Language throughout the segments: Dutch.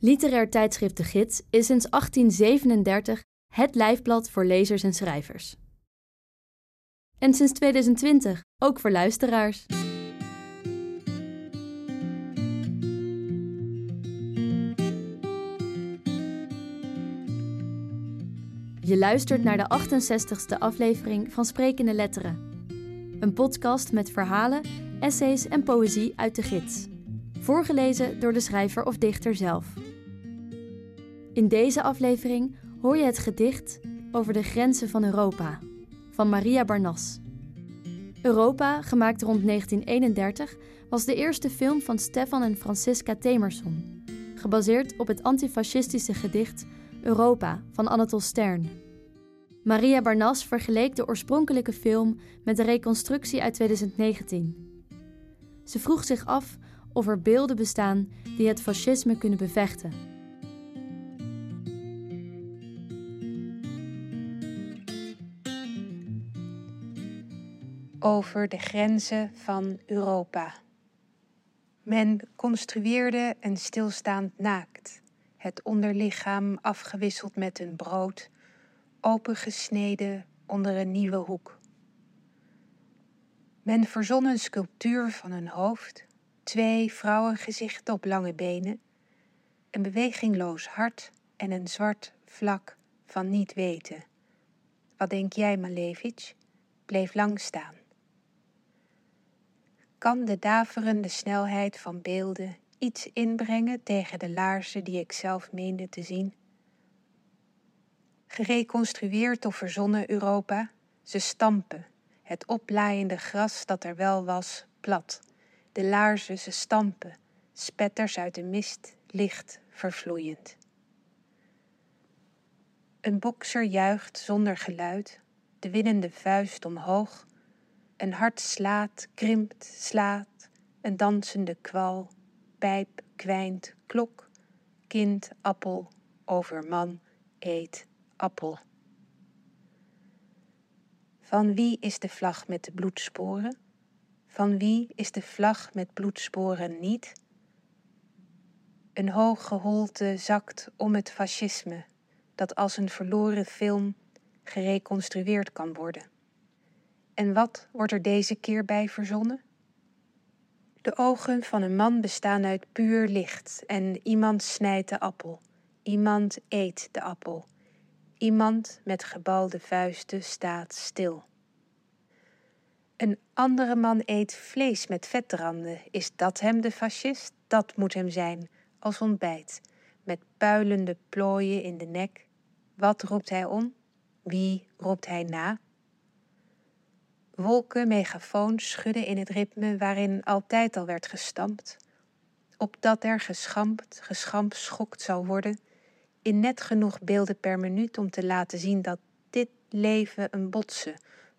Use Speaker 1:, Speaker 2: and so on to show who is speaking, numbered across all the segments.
Speaker 1: Literair tijdschrift De Gids is sinds 1837 het lijfblad voor lezers en schrijvers. En sinds 2020 ook voor luisteraars. Je luistert naar de 68ste aflevering van Sprekende Letteren. Een podcast met verhalen, essays en poëzie uit de gids. Voorgelezen door de schrijver of dichter zelf. In deze aflevering hoor je het gedicht over de grenzen van Europa van Maria Barnas. Europa, gemaakt rond 1931, was de eerste film van Stefan en Francisca Temerson, gebaseerd op het antifascistische gedicht Europa van Anatole Stern. Maria Barnas vergeleek de oorspronkelijke film met de reconstructie uit 2019. Ze vroeg zich af of er beelden bestaan die het fascisme kunnen bevechten.
Speaker 2: Over de grenzen van Europa. Men construeerde een stilstaand naakt, het onderlichaam afgewisseld met een brood, opengesneden onder een nieuwe hoek. Men verzon een sculptuur van een hoofd, twee vrouwengezichten op lange benen, een bewegingloos hart en een zwart vlak van niet weten. Wat denk jij, Malevich? Bleef lang staan. Kan de daverende snelheid van beelden iets inbrengen tegen de laarzen die ik zelf meende te zien? Gereconstrueerd of verzonnen Europa, ze stampen, het oplaaiende gras dat er wel was, plat. De laarzen ze stampen, spetters uit de mist, licht vervloeiend. Een bokser juicht zonder geluid, de winnende vuist omhoog. Een hart slaat, krimpt, slaat, een dansende kwal, pijp, kwijnt, klok, kind, appel, over man, eet, appel. Van wie is de vlag met de bloedsporen? Van wie is de vlag met bloedsporen niet? Een hoge holte zakt om het fascisme, dat als een verloren film gereconstrueerd kan worden. En wat wordt er deze keer bij verzonnen? De ogen van een man bestaan uit puur licht en iemand snijdt de appel, iemand eet de appel, iemand met gebalde vuisten staat stil. Een andere man eet vlees met vetranden. Is dat hem de fascist? Dat moet hem zijn, als ontbijt, met puilende plooien in de nek. Wat roept hij om? Wie roept hij na? Wolken megafoons schudden in het ritme waarin altijd al werd gestampt, opdat er geschampt, geschampt schokt zou worden, in net genoeg beelden per minuut om te laten zien dat dit leven een botsen,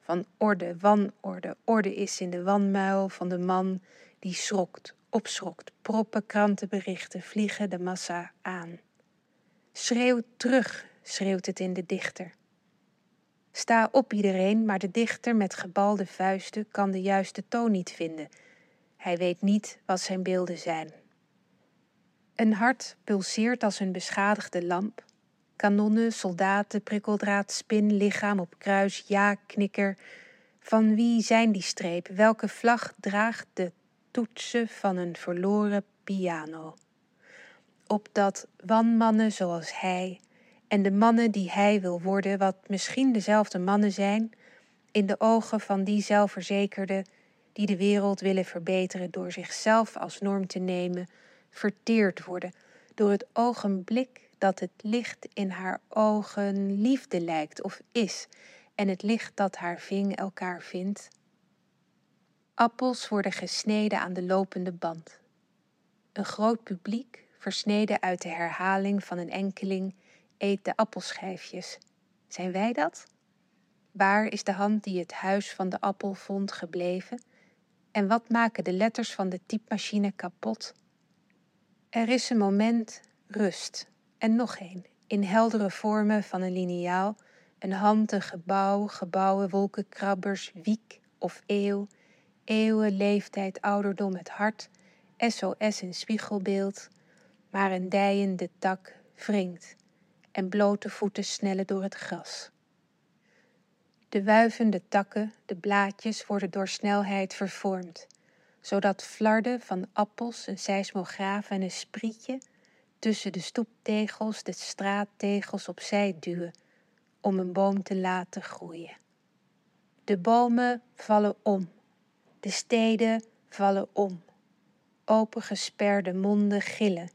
Speaker 2: van orde, wanorde, orde is in de wanmuil van de man die schrokt, opschrokt, proppen krantenberichten, vliegen de massa aan. Schreeuw terug, schreeuwt het in de dichter. Sta op iedereen, maar de dichter met gebalde vuisten kan de juiste toon niet vinden. Hij weet niet wat zijn beelden zijn. Een hart pulseert als een beschadigde lamp. Kanonnen, soldaten, prikkeldraad, spin, lichaam op kruis, ja, knikker. Van wie zijn die strepen? Welke vlag draagt de toetsen van een verloren piano? Opdat wanmannen zoals hij en de mannen die hij wil worden, wat misschien dezelfde mannen zijn, in de ogen van die zelfverzekerde die de wereld willen verbeteren door zichzelf als norm te nemen, verteerd worden door het ogenblik dat het licht in haar ogen liefde lijkt of is en het licht dat haar ving elkaar vindt. Appels worden gesneden aan de lopende band. Een groot publiek, versneden uit de herhaling van een enkeling, eet de appelschijfjes. Zijn wij dat? Waar is de hand die het huis van de appel vond gebleven? En wat maken de letters van de typemachine kapot? Er is een moment rust en nog een, in heldere vormen van een liniaal, een hand, een gebouw, gebouwen, wolkenkrabbers, wiek of eeuw, eeuwen, leeftijd, ouderdom, het hart, SOS in spiegelbeeld, maar een dijende tak wringt. En blote voeten snellen door het gras. De wuivende takken, de blaadjes worden door snelheid vervormd, zodat flarden van appels, een seismograaf en een sprietje tussen de stoeptegels de straattegels opzij duwen om een boom te laten groeien. De bomen vallen om, de steden vallen om. Opengesperde monden gillen,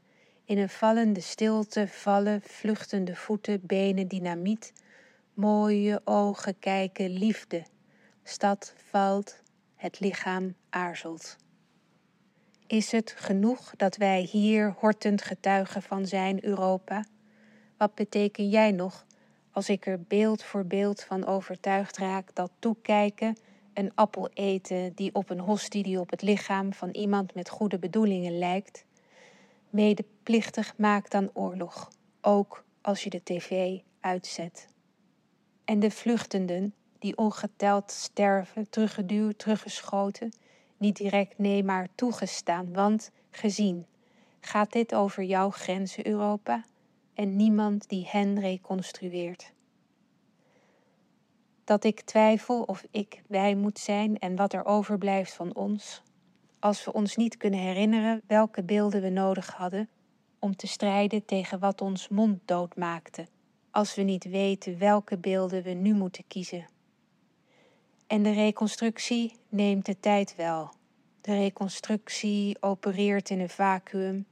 Speaker 2: in een vallende stilte vallen vluchtende voeten, benen, dynamiet, mooie ogen kijken, liefde. Stad valt, het lichaam aarzelt. Is het genoeg dat wij hier hortend getuigen van zijn Europa? Wat beteken jij nog als ik er beeld voor beeld van overtuigd raak dat toekijken, een appel eten die op een hostie die op het lichaam van iemand met goede bedoelingen lijkt, medeplichtig maakt aan oorlog, ook als je de tv uitzet. En de vluchtenden die ongeteld sterven, teruggeduwd, teruggeschoten, niet direct nee, maar toegestaan, want gezien gaat dit over jouw grenzen, Europa, en niemand die hen reconstrueert. Dat ik twijfel of ik wij moet zijn en wat er overblijft van ons, als we ons niet kunnen herinneren welke beelden we nodig hadden om te strijden tegen wat ons mond dood maakte, als we niet weten welke beelden we nu moeten kiezen. En de reconstructie neemt de tijd wel. De reconstructie opereert in een vacuüm.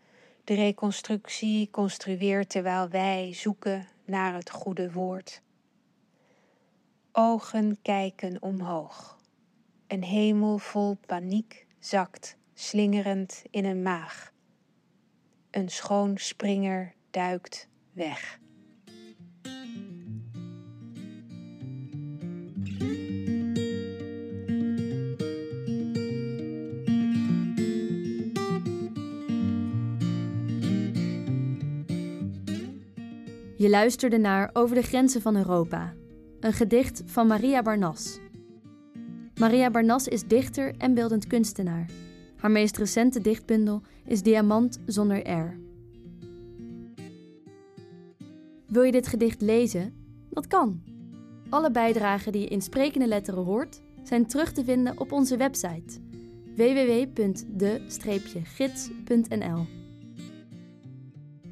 Speaker 2: De reconstructie construeert terwijl wij zoeken naar het goede woord. Ogen kijken omhoog. Een hemel vol paniek zakt, slingerend in een maag. Een schoon springer duikt weg.
Speaker 1: Je luisterde naar Over de grenzen van Europa, een gedicht van Maria Barnas. Maria Barnas is dichter en beeldend kunstenaar. Haar meest recente dichtbundel is Diamant zonder R. Wil je dit gedicht lezen? Dat kan. Alle bijdragen die je in sprekende letteren hoort, zijn terug te vinden op onze website www.de-gids.nl.